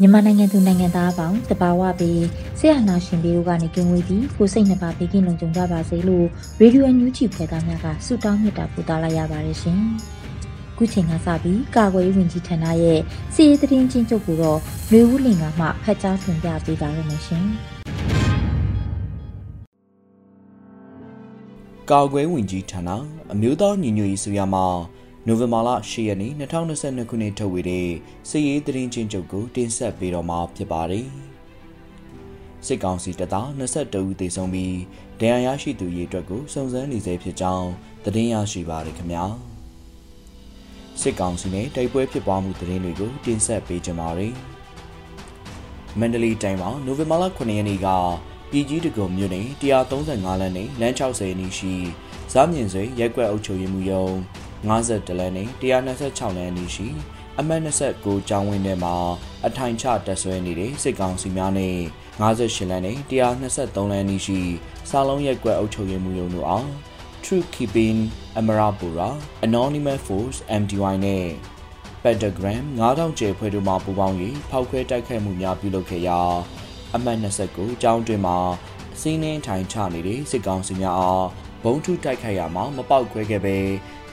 မြန်မာနိုင်ငံသူနိုင်ငံသားအပေါင်းတဘာဝပြီးဆရာနာရှင်ပြီးတို့ကနေကင်းဝေးပြီးကိုစိတ်နှပါဘေးကင်းလုံခြုံကြပါစေလို့ရေဒီယိုညူးချီဖွယ်သားများကဆုတောင်းမြတ်တာပို့သလာရပါတယ်ရှင်။ခုချိန်ကစပြီးကာကွယ်ရေးဝန်ကြီးဌာနရဲ့စီရေးသတင်းချင်းချုပ်ကိုတော့လူဦးလင်ကမှဖတ်ကြားတင်ပြပေးပါရမရှင်။ကာကွယ်ဝင်ကြီးဌာနအမျိုးသားညီညွတ်ရေးဆိုရမှာ နိုဝင်ဘာလ10ရက်နေ့2022ခုနှစ်ထုတ်ဝေတဲ့စစ်ရေးသတင်းချင်းချုပ်ကိုတင်ဆက်ပေးတော့မှာဖြစ်ပါတယ်။စစ်ကောင်စီတပ်သား22ဦးသေဆုံးပြီးဒဏ်ရာရရှိသူရေအတွက်ကိုစုံစမ်းနေဆဲဖြစ်ကြောင်းသတင်းရရှိပါရခင်ဗျာ။စစ်ကောင်စီနဲ့တိုက်ပွဲဖြစ်ပွားမှုသတင်းတွေကိုတင်ဆက်ပေးကြပါမယ်။မန္တလေးတိုင်းမှာနိုဝင်ဘာလ9ရက်နေ့ကပြည်ကြီးတကုံမြို့နယ်135လမ်းနဲ့လမ်း60နီးရှိဇာမြင့်ဆွေရက်ွက်အုပ်ချုပ်ရေးမှူးရုံး 50လမ်းနဲ့126လမ်းနီးရှိအမှတ်29ကျောင်းဝင်းထဲမှာအထိုင်ချတက်ဆွဲနေတဲ့စစ်ကောင်စီများနဲ့58လမ်းနဲ့123လမ်းနီးရှိစာလုံးရက်ကွက်အုပ်ချုပ်ရေးမှူးရုံးတို့အား Truth Keeping Amarapura Anonymous Force MDY နဲ့ Pentagram 9000ကျဲဖွဲ့တို့မှပူးပေါင်း၍ဖောက်ခွဲတိုက်ခိုက်မှုများပြုလုပ်ခဲ့ရာအမှတ်29ကျောင်းတွင်မှာစီးနှင်းထိုင်ချနေတဲ့စစ်ကောင်စီများအား ဘုံထုတိုက်ခိုက်ရမှာမပေါက်ခွဲခဲ့ပဲ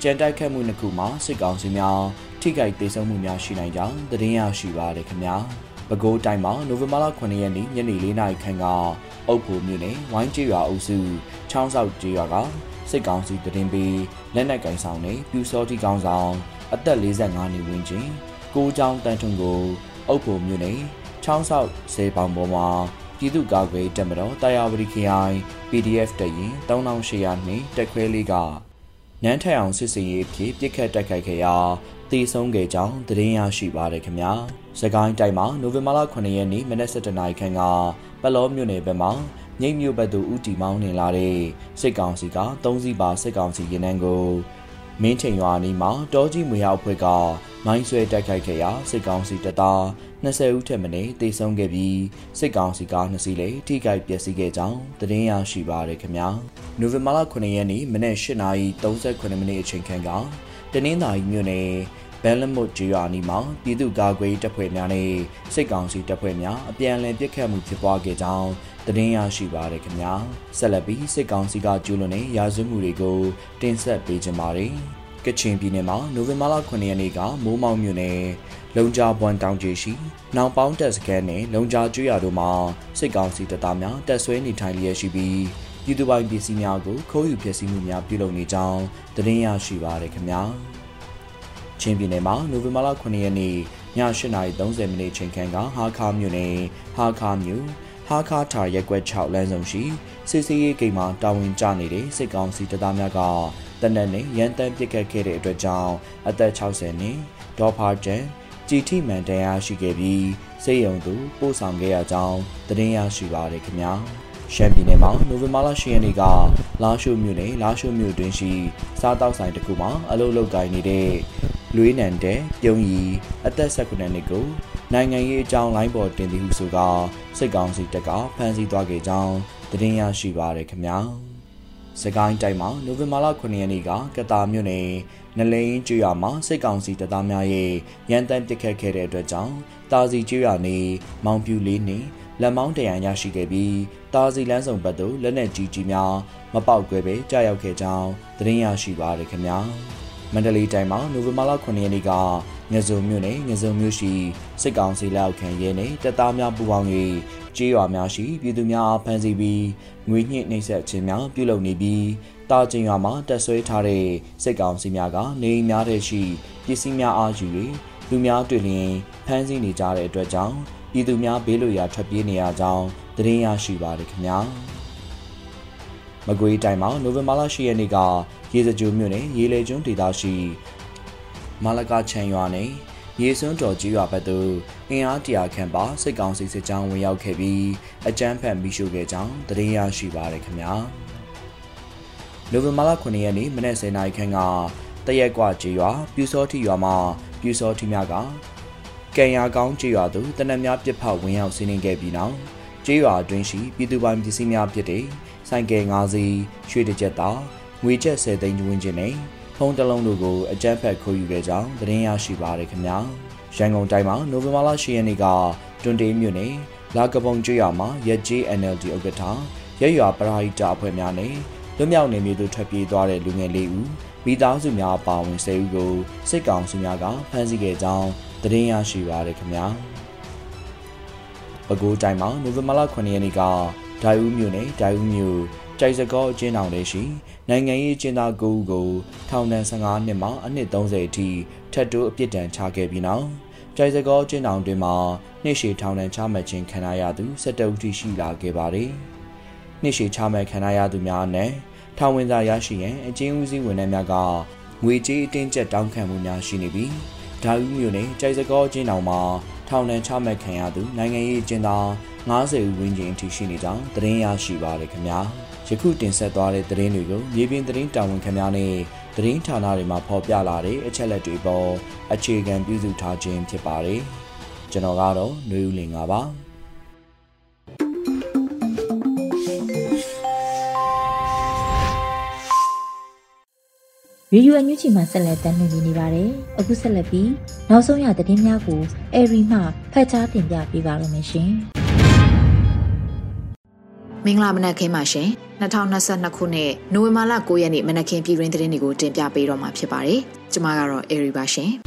ကြံတိုက်ခတ်မှုနှစ်ခုမှာစစ်ကောင်စီများထိခိုက်ဒေဆုံးမှုများရှိနိုင်ကြောင်းသတင်းရရှိပါရခင်ဗျာပဲခူးတိုင်းမှာနိုဝင်ဘာလ9ရက်နေ့ညနေ4နာရီခန့်ကအုပ်ဖို့မြို့နယ်ဝိုင်းကျေးရွာအုပ်စုချောင်းဆောက်ကျေးရွာကစစ်ကောင်စီတရင်ပြီးလက်နက်ကင်ဆောင်နေပြူစောတိကောင်ဆောင်အသက်45နှစ်ဝန်းကျင်ကိုချောင်းတန်ထွန်းကိုအုပ်ဖို့မြို့နယ်ချောင်းဆောက်စေပောင်ပေါ်မှာ ပြည်သူ့ကာကွယ်တပ်မတော်တာယာဝတီခရိုင် PDF တရင်3800နှစ်တက်ခွဲလေးကနန်းထက်အောင်စစ်စင်ရေးဖြစ်ပြစ်ခတ်တိုက်ခိုက်ခဲ့ရာတည်ဆုံးခဲ့ကြောင်းသတင်းရရှိပါတယ်ခင်ဗျာ။စကိုင်းတိုင်းမှာနိုဝင်ဘာလ9ရက်နေ့မနက်7:00နာရီခန့်ကပလောမြို့နယ်ဘက်မှာမြိတ်မြို့ဘက်သို့ဦးတီမောင်းနေလာတဲ့စစ်ကောင်စီက၃စီးပါစစ်ကောင်စီရင်နှန်းကို မင်းချိန်ရွာနီးမှာတောကြီးမွေရောက်ဖွဲ့ကမိုင်းဆွဲတိုက်ခိုက်ခဲ့ရာစစ်ကောင်စီတပ်သား20ဦးထက်မနည်းတေဆုံးခဲ့ပြီးစစ်ကောင်စီက2စီးလည်းထိခိုက်ပျက်စီးခဲ့ကြောင်းသတင်းရရှိပါရခင်ဗျာနိုဝင်ဘာလ9ရက်နေ့မနက်8:38မိနစ်အချိန်ခန့်ကတနင်္သာရီမြို့နယ်ဘန်လမုတ်ဂျီယာနီမှာပြည်သူ့ကာကွယ်တပ်ဖွဲ့များနဲ့စစ်ကောင်စီတပ်ဖွဲ့များအပြန်အလှန်ပစ်ခတ်မှုဖြစ်ပွားခဲ့ကြောင်း သတင်းရရှိပါရခင်ဗျာဆက်လက်ပြီးစစ်ကောင်စီကကျူးလွန်တဲ့ရာဇဝတ်မှုတွေကိုတင်ဆက်ပေးကြပါမယ်ကချင်ပြည်နယ်မှာနိုဝင်ဘာလ9ရက်နေ့ကမိုးမောင်မြို့နယ်လုံကြပွန်တောင်ကြီးရှိနောင်ပေါင်းတက်စကန်နဲ့လုံကြကျွရတို့မှာစစ်ကောင်စီတပ်သားများတပ်ဆွဲနေထိုင်လျက်ရှိပြီးပြည်သူပိုင်ပစ္စည်းများကိုခိုးယူဖျက်ဆီးမှုများပြုလုပ်နေကြောင်းသတင်းရရှိပါရခင်ဗျာချင်းပြည်နယ်မှာနိုဝင်ဘာလ9ရက်နေ့ည8:30မိနစ်ချိန်ခန့်ကဟာခါမြို့နယ်ဟာခါမြို့ ဟာခါထာရက်ွက်6လမ်းဆောင်ရှိစစ်စေးရေးဂိမ်းမှာတာဝန်ကျနေတဲ့စစ်ကောင်စီတပ်သားများကတနက်နေ့ရန်တမ်းပစ်ခတ်ခဲ့တဲ့အတွက်ကြောင့်အသက်60နှစ်ဒေါ်ဖာတန်ကြည်ထိမှန်တရားရှိခဲ့ပြီးစေယုံသူပို့ဆောင်ခဲ့ရကြောင်းသတင်းရရှိပါရခင်ဗျာရှမ်းပြည်နယ်မှာနိုဝင်ဘာလ10ရက်နေ့ကလာရှိုမြို့နယ်လာရှိုမြို့တွင်ရှိစားတောက်ဆိုင်တစ်ခုမှာအလုပ်လုပ်ကိုင်နေတဲ့လွေးနန်တဲ့ပြုံးရီအသက်19နှစ်ကို နိုင်ငံရေးအကြောင်းလိုင်းပေါ်တင်သည်ဟုဆိုကာစစ်ကောင်စီတပ်ကဖမ်းဆီးသွားခဲ့ကြောင်းသတင်းရရှိပါရခင်ဗျာစကိုင်းတိုင်းမှာနိုဝင်ဘာလ9ရက်နေ့ကကတာမြို့နယ်နလိန်ကျွရမှာစစ်ကောင်စီတပ်သားများရဲ့ရန်တမ်းပစ်ခတ်ခဲ့တဲ့အတွက်ကြောင့်တာစီကျွရနေမောင်ပြူလေးနှင့်လက်မောင်းတရံရရှိခဲ့ပြီးတာစီလန်းဆောင်ဘက်သို့လက်နက်ကြီးကြီးများမပေါက်ကွဲပဲကြားရောက်ခဲ့ကြောင်းသတင်းရရှိပါရခင်ဗျာမန္တလေးတိုင်းမှာနိုဝင်ဘာလ9ရက်နေ့က ငဇုံမြို့နယ်ငဇုံမြို့ရှိစစ်ကောင်စီလက်အောက်ခံရဲနဲ့တပ်သားများပူးပေါင်း၍ကြေးရွာများရှိပြည်သူများအားဖမ်းဆီးပြီးငွေညှစ်နှိပ်စက်ခြင်းများပြုလုပ်နေပြီးတာကျင်ရွာမှာတက်ဆွဲထားတဲ့စစ်ကောင်စီများကနေအိမ်များထဲရှိပစ္စည်းများအားယူ၍လူများတွေ့လျင်ဖမ်းဆီးနေကြတဲ့အတွက်ကြောင့်ပြည်သူများဘေးလွတ်ရာထွက်ပြေးနေရကြောင်းသတင်းရရှိပါတယ်ခင်ဗျာမကွေးတိုင်းမှာနိုဝင်ဘာလ10ရက်နေ့ကရေစကြိုမြို့နယ်ရေလေကျွန်းဒေသရှိ မာလကာချန်ရွာနယ်ရေစွန်းတော်ကြီးရွာဘက်သို့အင်အားတရာခန့်ပါစစ်ကောင်စီစစ်ကြောင်းဝင်ရောက်ခဲ့ပြီးအကြမ်းဖက်မိရှုခဲ့ကြောင်းသတင်းရရှိပါရခင်ဗျာနိုဝင်ဘာလ9ရက်နေ့မနက်10:00နာရီခန့်ကတရက်ကွာကြီးရွာပြူစောတိရွာမှာပြူစောတိများကကံရကောင်းကြီးရွာသို့တနက်များပြစ်ဖောက်ဝင်ရောက်စီးနှင်ခဲ့ပြီးနောက်ကြီးရွာအတွင်းရှိပြည်သူပိုင်ပစ္စည်းများဖြစ်တဲ့ဆိုင်ကယ်၅စီးရွှေတစ်ကြက်သားငွေကျပ်10သိန်းဝန်းကျင်နဲ့ ဖုန်းတစ်လုံးတို့ကိုအကြမ်းဖက်ခိုးယူခဲ့ကြောင်းသတင်းရရှိပါရခင်ဗျာရန်ကုန်တိုင်းမှာနိုဝင်ဘာလ10ရက်နေ့ကတွန်တေးမြို့နယ်လာကပုံကျွော်မှာရက်ကြီး NLD ဥက္ကဋ္ဌရက်ရွာပရာဟိတအဖွဲ့များနဲ့လွတ်မြောက်နေမျိုးတို့ထွက်ပြေးသွားတဲ့လူငယ်လေးဦးမိသားစုများပါဝင်10ဦးကိုစစ်ကောင်စုများကဖမ်းဆီးခဲ့ကြောင်းသတင်းရရှိပါရခင်ဗျာပဲခူးတိုင်းမှာနိုဝင်ဘာလ9ရက်နေ့ကဒိုင်ဦးမြို့နယ်ဒိုင်ဦးမြို့ ကြိုက်စကောအကျဉ်းထောင်ထဲရှိနိုင်ငံရေးကျင်းသား9ဦးကိုထောင်ဒဏ်15နှစ်မှအနှစ်30အထိထပ်တိုးအပြစ်ဒဏ်ချခဲ့ပြီးနောက်ကြိုက်စကောကျင်းထောင်တွင်မှနှစ်ရှည်ထောင်ဒဏ်ချမှတ်ခြင်းခံရသူ17ဦးထိရှိလာခဲ့ပါတယ်။နှစ်ရှည်ချမှတ်ခံရသူများနဲ့ထောင်ဝင်စာရရှိရန်အကျဉ်းဦးစီးဝန်ထမ်းများကငွေကြေးအတင်းကျပ်တောင်းခံမှုများရှိနေပြီးဓာတ်ဦးမျိုးနဲ့ကြိုက်စကောကျင်းထောင်မှာထောင်ဒဏ်ချမှတ်ခံရသူနိုင်ငံရေးကျင်းသား90ဦးဝန်းကျင်အထိရှိနေကြောင်းသတင်းရရှိပါရခင်ဗျာ ယခုတင်ဆက်သွားတဲ့သတင်းတွေကိုမြေပြင်သတင်းတာဝန်ခံများနဲ့သတင်းဌာနတွေမှာဖော်ပြလာတဲ့အချက်လက်တွေပေါ်အခြေခံပြုစုထားခြင်းဖြစ်ပါတယ်ကျွန်တော်ကတော့ຫນွေဦးလင်ပါပါရေဒီယိုအန်ယူဂျီမှာဆက်လက်တင်ပြနေပါတယ်။အခုဆက်လက်ပြီးနောက်ဆုံးရသတင်းများကိုအဲရီမှဖတ်ကြားတင်ပြပေးပါရမရှင်။မင်္ဂလာမနက်ခင်းပါရှင်။ 2022ခုနှစ်နိုဝင်ဘာလ9ရက်နေ့မနက်ခင်းပြည်တွင်းသတင်းတွေကိုတင်ပြပေးတော့မှာဖြစ်ပါတယ်။ကျွန်မကတော့အဲရီပါရှင်။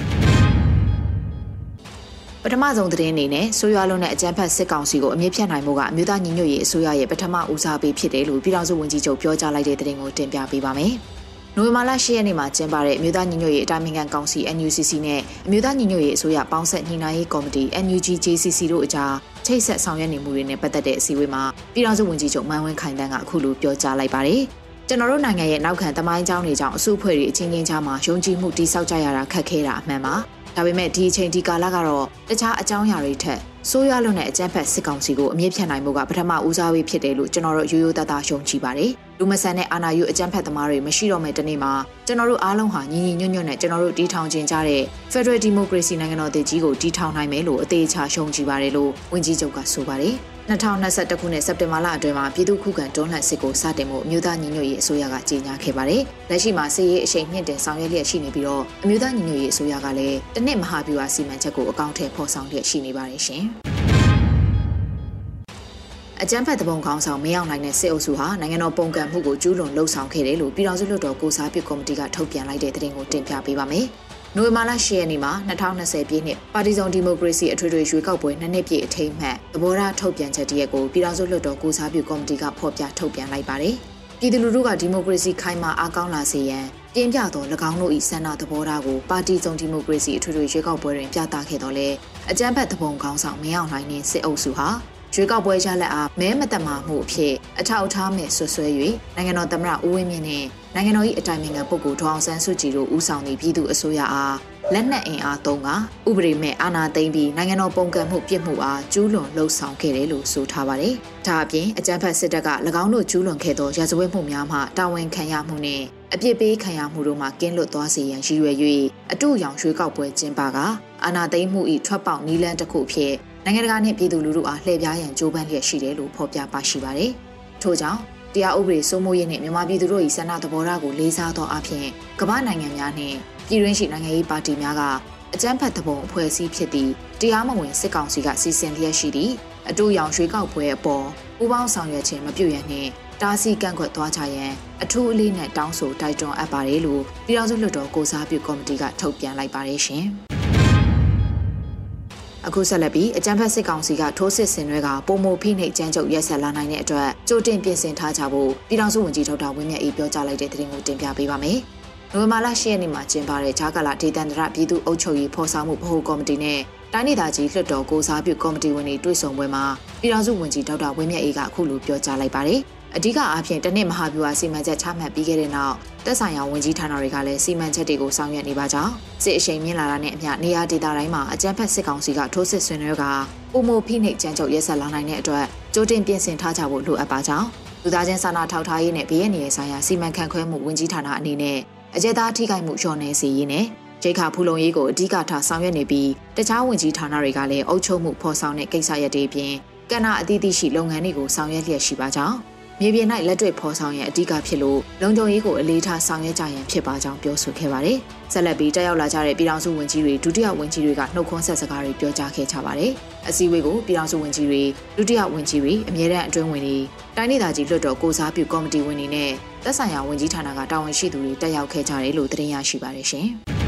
ပထမဆုံးသတင်းအနေနဲ့ဆိုရွာလုံးနဲ့အကြမ်းဖက်စစ်ကောင်စီကိုအမြင့်ဖြတ်နိုင်မှုကအမျိုးသားညီညွတ်ရေးအစိုးရရဲ့ပထမဦးစားပေးဖြစ်တယ်လို့ပြည်ထောင်စုဝန်ကြီးချုပ်ပြောကြားလိုက်တဲ့သတင်းကိုတင်ပြပေးပါမယ်။ နိုဝင်ဘာလ10ရက်နေ့မှာကျင်းပတဲ့အမျိုးသားညီညွတ်ရေးအတိုင်းအမြံကောင်စီ NUCC နဲ့အမျိုးသားညီညွတ်ရေးအစိုးရပေါင်းဆက်ညှိနှိုင်းရေးကော်မတီ NUGJCC တို့အကြားချိတ်ဆက်ဆောင်ရွက်နေမှုတွေနဲ့ပတ်သက်တဲ့အစည်းအဝေးမှာပြည်ထောင်စုဝန်ကြီးချုပ်မန်ဝင်းခိုင်တန်းကအခုလိုပြောကြားလိုက်ပါတယ်။ကျွန်တော်တို့နိုင်ငံရဲ့နောက်ခံသမိုင်းကြောင်းတွေကြောင့်အစုအဖွဲ့တွေအချင်းချင်းကြားမှာယုံကြည်မှုတိစောက်ကြရတာခက်ခဲတာအမှန်ပါ။ ဒါပေမဲ့ဒီအချိန်ဒီကာလကတော့တခြားအကြောင်းအရာတွေထက်ဆိုးရွားလွန်းတဲ့အကြမ်းဖက်စစ်ကောင်စီကိုအမြင့်ဖြတ်နိုင်မှုကပထမဦးစားပေးဖြစ်တယ်လို့ကျွန်တော်တို့ရိုးရိုးသားသားယုံကြည်ပါတယ်။လူမဆန်တဲ့အာဏာယူအကြမ်းဖက်သမားတွေမရှိတော့မယ့်တနေ့မှာကျွန်တော်တို့အားလုံးဟာညီညီညွတ်ညွတ်နဲ့ကျွန်တော်တို့တီထောင်ကျင်ကြတဲ့ Federal Democracy နိုင်ငံတော်တည်ကြီးကိုတီထောင်နိုင်မယ်လို့အသေးချာယုံကြည်ပါတယ်လို့ဝန်ကြီးချုပ်ကဆိုပါတယ်။ 2021ခုနှစ်စက်တင်ဘာလအတွင်းမှာပြည်သူ့ခုခံတွန်းလှန်စစ်ကိုစတင်မှုအမျိုးသားညီညွတ်ရေးအစိုးရကကြေညာခဲ့ပါတယ်။လက်ရှိမှာစစ်ရေးအရှိန်မြင့်တင်ဆောင်ရွက်လျက်ရှိနေပြီးတော့အမျိုးသားညီညွတ်ရေးအစိုးရကလည်းတနစ်မဟာဗျူဟာစီမံချက်ကိုအကောင့်ထဲဖော်ဆောင်လျက်ရှိနေပါတယ်ရှင်။အကြမ်းဖက်တပုံခေါင်းဆောင်မရောက်နိုင်တဲ့စစ်အုပ်စုဟာနိုင်ငံတော်ပုံကံမှုကိုကျူးလွန်လှုပ်ဆောင်ခဲ့တယ်လို့ပြည်ထောင်စုလွှတ်တော်ကိုစားပြုကော်မတီကထုတ်ပြန်လိုက်တဲ့သတင်းကိုတင်ပြပေးပါမယ်။ နိုဝင်ဘာလ10ရက်နေ့မှာ2020ပြည့်နှစ်ပါတီစုံဒီမိုကရေစီအထွေထွေရွေးကောက်ပွဲနှစ်နှစ်ပြည့်အထိမ်းအမှတ်သဘောထားထုတ်ပြန်ချက်တရက်ကိုပြည်ထောင်စုလွှတ်တော်ကိုစားပြုကော်မတီကဖော်ပြထုတ်ပြန်လိုက်ပါတယ်။ပြည်သူလူထုကဒီမိုကရေစီခိုင်မာအားကောင်းလာစေရန်ပြင်းပြသော၎င်းတို့၏ဆန္ဒသဘောထားကိုပါတီစုံဒီမိုကရေစီအထွေထွေရွေးကောက်ပွဲတွင်ပြသခဲ့တော်လဲအကြမ်းဖက်သဘုံကောင်းဆောင်မရောက်နိုင်တဲ့စစ်အုပ်စုဟာ ရွေးကောက်ပွဲရလက်အားမဲမတမာမှုအဖြစ်အထောက်အထားမဲ့ဆွဆွဲ၍နိုင်ငံတော်သမ္မတဦးဝင်းမြင့်နဲ့နိုင်ငံတော်၏အတိုင်ပင်ခံပုဂ္ဂိုလ်ဒေါအောင်ဆန်းစုကြည်တို့ဦးဆောင်သည့်ပြည်သူအစိုးရအားလက်နက်အင်အားသုံးကဥပဒေမဲ့အာဏာသိမ်းပြီးနိုင်ငံတော်ပုံကံမှုပြစ်မှုအားကျူးလွန်လှုပ်ဆောင်ခဲ့တယ်လို့ဆိုထားပါတယ်။ဒါအပြင်အကြမ်းဖက်စစ်တပ်က၎င်းတို့ကျူးလွန်ခဲ့သောရာဇဝတ်မှုများမှတာဝန်ခံရမှုနဲ့အပြစ်ပေးခံရမှုတို့မှကင်းလွတ်သွားစေရန်ရည်ရွယ်၍အတူရောင်ရွှေကောက်ပွဲကျင်းပကအာဏာသိမ်းမှု၏ထွက်ပေါက်နီးလန်းတစ်ခုဖြစ် နိုင်ငံတကာနှင့်ပြည်သူလူထုအားလှည့်ပြားရန်ကြိုးပမ်းလျက်ရှိတယ်လို့ဖော်ပြပါရှိပါတယ်။ထို့ကြောင့်တရားဥပဒေစိုးမိုးရေးနဲ့မြန်မာပြည်သူတို့၏ဆန္ဒသဘောထားကိုလေးစားသောအဖြစ်ကမ္ဘာနိုင်ငံများနှင့်ပြည်တွင်းရှိနိုင်ငံရေးပါတီများကအကြမ်းဖက်သဘုံအဖွဲ့အစည်းဖြစ်သည့်တရားမဝင်စစ်ကောင်စီကစီစဉ်လျက်ရှိသည့်အတူရောင်ရွှေကောက်ပွဲအပေါ်ပူးပေါင်းဆောင်ရွက်ခြင်းမပြုရနှင့်တားဆီးကန့်ကွက်သွားကြရန်အထူးအလေးနဲ့တောင်းဆိုတိုက်တွန်းအပ်ပါတယ်လို့ပြည်ထောင်စုလွှတ်တော်ကိုစားပြုကော်မတီကထုတ်ပြန်လိုက်ပါတယ်ရှင်။ အခုဆက်လက်ပြီးအကြံဖက်စစ်ကောင်စီကထိုးစစ်ဆင်တွေကပုံမဖိနှိပ်ကြမ်းကြုတ်ရက်ဆက်လာနိုင်တဲ့အတွက်ကြိုတင်ပြင်ဆင်ထားကြဖို့ပြည်ထောင်စုဝန်ကြီးဒေါက်တာဝင်းမြတ်အေးပြောကြားလိုက်တဲ့သတင်းကိုတင်ပြပေးပါမယ်။နိုဝင်ဘာလ10ရက်နေ့မှာကျင်းပတဲ့ဂျာကာလာဒေသန္တရပြည်သူ့အုပ်ချုပ်ရေးဖော်ဆောင်မှုဗဟိုကော်မတီနဲ့တိုင်းဒေသကြီးလွှတ်တော်ကိုစားပြုကော်မတီဝင်တွေတွေ့ဆုံပွဲမှာပြည်ထောင်စုဝန်ကြီးဒေါက်တာဝင်းမြတ်အေးကအခုလိုပြောကြားလိုက်ပါတယ်။ အဓိကအားဖြင့်တနစ်မဟာဗျူဟာစီမံချက်ချမှတ်ပြီးခဲ့တဲ့နောက်တက်ဆိုင်ရာဝန်ကြီးဌာနတွေကလည်းစီမံချက်တွေကိုဆောင်ရွက်နေပါကြောင်းစစ်အရှိန်မြင့်လာတာနဲ့အမျှနေရာဒေသတိုင်းမှာအကြမ်းဖက်စစ်ကောင်စီကထိုးစစ်ဆင်တွေကပုံမဖိနှိပ်ကြမ်းကြုတ်ရဲဆက်လာနိုင်တဲ့အတွက်ကြိုတင်ပြင်ဆင်ထားကြဖို့လိုအပ်ပါကြောင်းလူသားချင်းစာနာထောက်ထားရေးနဲ့ဘေးရန်နေဆိုင်ရာစီမံခန့်ခွဲမှုဝန်ကြီးဌာနအနေနဲ့အကြက်သားထိခိုက်မှုလျော့နေစေရေးနဲ့ရိခါဖူလုံရေးကိုအဓိကထားဆောင်ရွက်နေပြီးတခြားဝန်ကြီးဌာနတွေကလည်းအုပ်ချုပ်မှုဖော်ဆောင်တဲ့ကိစ္စရပ်တွေအပြင်ကဏ္ဍအသီးသီးရှိလုပ်ငန်းတွေကိုဆောင်ရွက်လျက်ရှိပါကြောင်း မြေပြင်၌လက်တွေ့ဖော်ဆောင်ရန်အဓိကဖြစ်လို့လုံခြုံရေးကိုအလေးထားဆောင်ရွက်ကြရန်ဖြစ်ပါကြောင်းပြောဆိုခဲ့ပါတယ်။ဆက်လက်ပြီးတက်ရောက်လာကြတဲ့ပြည်ထောင်စုဝန်ကြီးတွေဒုတိယဝန်ကြီးတွေကနှုတ်ခွန်းဆက်စကားတွေပြောကြားခဲ့ကြပါတယ်။အစည်းအဝေးကိုပြည်ထောင်စုဝန်ကြီးတွေဒုတိယဝန်ကြီးတွေအမြဲတမ်းအတွင်းဝင်တွေတိုင်းဒေသကြီးလွှတ်တော်ကိုစားပြုကော်မတီဝင်တွေနဲ့သက်ဆိုင်ရာဝန်ကြီးဌာနကတာဝန်ရှိသူတွေတက်ရောက်ခဲ့ကြတယ်လို့သတင်းရရှိပါတယ်ရှင်။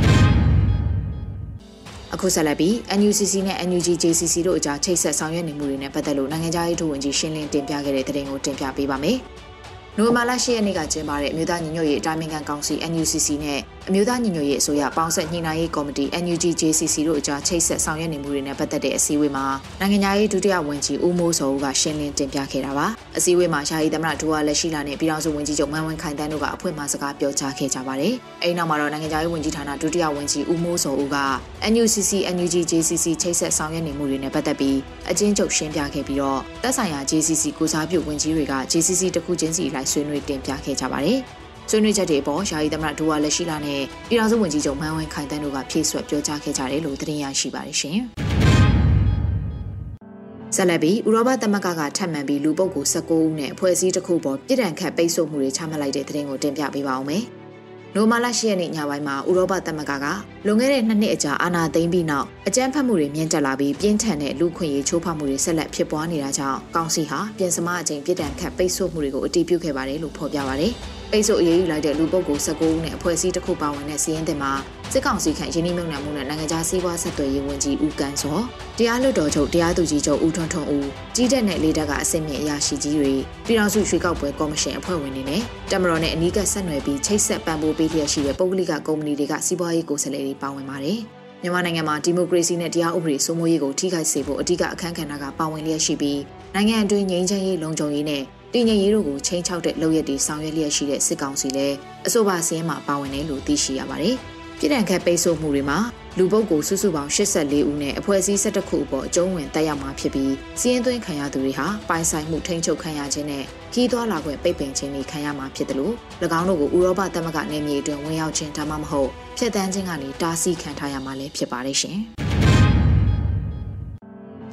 အခုဆက်လက်ပြီး NUCC နဲ့ NUG JCC တို့အကြားချိတ်ဆက်ဆောင်ရွက်နေမှုတွေနဲ့ပတ်သက်လို့နိုင်ငံခြားရေးဒုဝန်ကြီးရှင်းလင်းတင်ပြခဲ့တဲ့သတင်းကိုတင်ပြပေးပါမယ်။နိုဝင်ဘာလ10ရက်နေ့ကကျင်းပတဲ့အမျိုးသားညီညွတ်ရေးအတိုင်းအမြံကောင်စီ NUCC နဲ့ အမျိုးသားညီညွတ်ရေးအစိုးရပေါင်းဆက်ညှိနှိုင်းရေးကော်မတီ NUGJCC တို့အကြားချိတ်ဆက်ဆောင်ရွက်နေမှုတွေနဲ့ပတ်သက်တဲ့အစည်းအဝေးမှာနိုင်ငံသားရေးဒုတိယဝန်ကြီးဦးမိုးစောဦးကရှင်းလင်းတင်ပြခဲ့တာပါအစည်းအဝေးမှာရှားရီသမရဒူဝါလက်ရှိလာနဲ့ပြည်ထောင်စုဝန်ကြီးချုပ်မန်ဝင်းခိုင်တန်းတို့ကအဖွင့်မှာစကားပြောကြားခဲ့ကြပါတယ်အဲဒီနောက်မှာတော့နိုင်ငံသားရေးဝန်ကြီးဌာနဒုတိယဝန်ကြီးဦးမိုးစောဦးက NUCC NUGJCC ချိတ်ဆက်ဆောင်ရွက်နေမှုတွေနဲ့ပတ်သက်ပြီးအချင်းချုပ်ရှင်းပြခဲ့ပြီးတော့သက်ဆိုင်ရာ JCC ကိုစားပြုဝန်ကြီးတွေက JCC တခုချင်းစီလိုက်ဆွေးနွေးတင်ပြခဲ့ကြပါတယ် ဆွေးနွေးချက်တွေပေါ်ယာယီသမ္မတဒူဝါလက်ရှိလာနဲ့ပြည်ထောင်စုဝန်ကြီးချုပ်မန်းဝင်းခိုင်တန်းတို့ကဖြည့်ဆွတ်ပြောကြားခဲ့ကြတယ်လို့သတင်းရရှိပါတယ်ရှင်။ဆက်လက်ပြီးဥရောပသမဂ္ဂကထပ်မံပြီးလူပုဂ္ဂိုလ်19ဦးနဲ့အဖွဲ့အစည်းတစ်ခုပေါ်ပြည်ထန်ခတ်ပိတ်ဆို့မှုတွေချမှတ်လိုက်တဲ့သတင်းကိုတင်ပြပေးပါအောင်မယ်။နိုမာလာရှိရက်နေ့ညပိုင်းမှာဥရောပသမဂ္ဂကလွန်ခဲ့တဲ့နှစ်နှစ်အကြာအာဏာသိမ်းပြီးနောက်အကြမ်းဖက်မှုတွေမြင့်တက်လာပြီးပြင်းထန်တဲ့လူခွင့်ရေးချိုးဖောက်မှုတွေဆက်လက်ဖြစ်ပွားနေတာကြောင့်ကောင်စီဟာပြင်စမအကြိမ်ပြည်တံခတ်ပိတ်ဆို့မှုတွေကိုအတည်ပြုခဲ့ပါတယ်လို့ဖော်ပြပါတယ်။ ပိတ်ဆို့အရေးယူလိုက်တဲ့လူပုဂ္ဂိုလ်19ဦးနဲ့အဖွဲ့အစည်းတစ်ခုပါဝင်တဲ့စီးရင်တင်မှာစစ်ကောင်စီခန့်ရင်းနှီးမြှုပ်နှံမှုနဲ့နိုင်ငံခြားစီးပွားဆက်သွယ်ရေးဝန်ကြီးဦးကန်းစောတရားလွှတ်တော်ချုပ်တရားသူကြီးချုပ်ဦးထွန်းထွန်းဦးကြီးတက်တဲ့လေတပ်ကအစိမ့်မြင့်အရာရှိကြီးတွေပြည်ထောင်စုရွှေကောက်ပွဲကော်မရှင်အဖွဲ့ဝင်တွေနဲ့တမတော်နဲ့အနီးကပ်ဆက်နွယ်ပြီးချိတ်ဆက်ပံ့ပိုးပေးလျက်ရှိတဲ့ပုဂ္ဂလိကကုမ္ပဏီတွေကစီးပွားရေးကိုယ်စားလှယ်တွေပါဝင်ပါတယ်မြန်မာနိုင်ငံမှာဒီမိုကရေစီနဲ့တရားဥပဒေစိုးမိုးရေးကိုထိခိုက်စေဖို့အဓိကအခမ်းကဏ္ဍကပါဝင်လျက်ရှိပြီးနိုင်ငံအတွင်းငြိမ်းချမ်းရေးလုံခြုံရေးနဲ့ တည်ငြိမ်ရေးတို့ကိုချိန်ချောက်တဲ့လုပ်ရက်တွေဆောင်ရွက်လျက်ရှိတဲ့စစ်ကောင်စီလည်းအဆိုပါစီးရင်မှာပါဝင်တယ်လို့သိရှိရပါတယ်။ပြည်ထောင်ခတ်ပိတ်ဆို့မှုတွေမှာလူပုဂ္ဂိုလ်စုစုပေါင်း84ဦးနဲ့အဖွဲ့အစည်း17ခုအပေါ်အကျုံးဝင်တက်ရောက်မှာဖြစ်ပြီးစီးရင်သွင်းခံရသူတွေဟာပိုင်ဆိုင်မှုထိန်းချုပ်ခံရခြင်းနဲ့ခီးသွွာလာခွင့်ပိတ်ပင်ခြင်းတွေခံရမှာဖြစ်တယ်လို့၎င်းတို့ကိုဥရောပသမဂ္ဂနယ်မြေအတွင်းဝင်ရောက်ခြင်းဒါမှမဟုတ်ဖျက်ဆီးခြင်းကနေတားဆီးခံထားရမှာလည်းဖြစ်ပါတယ်ရှင်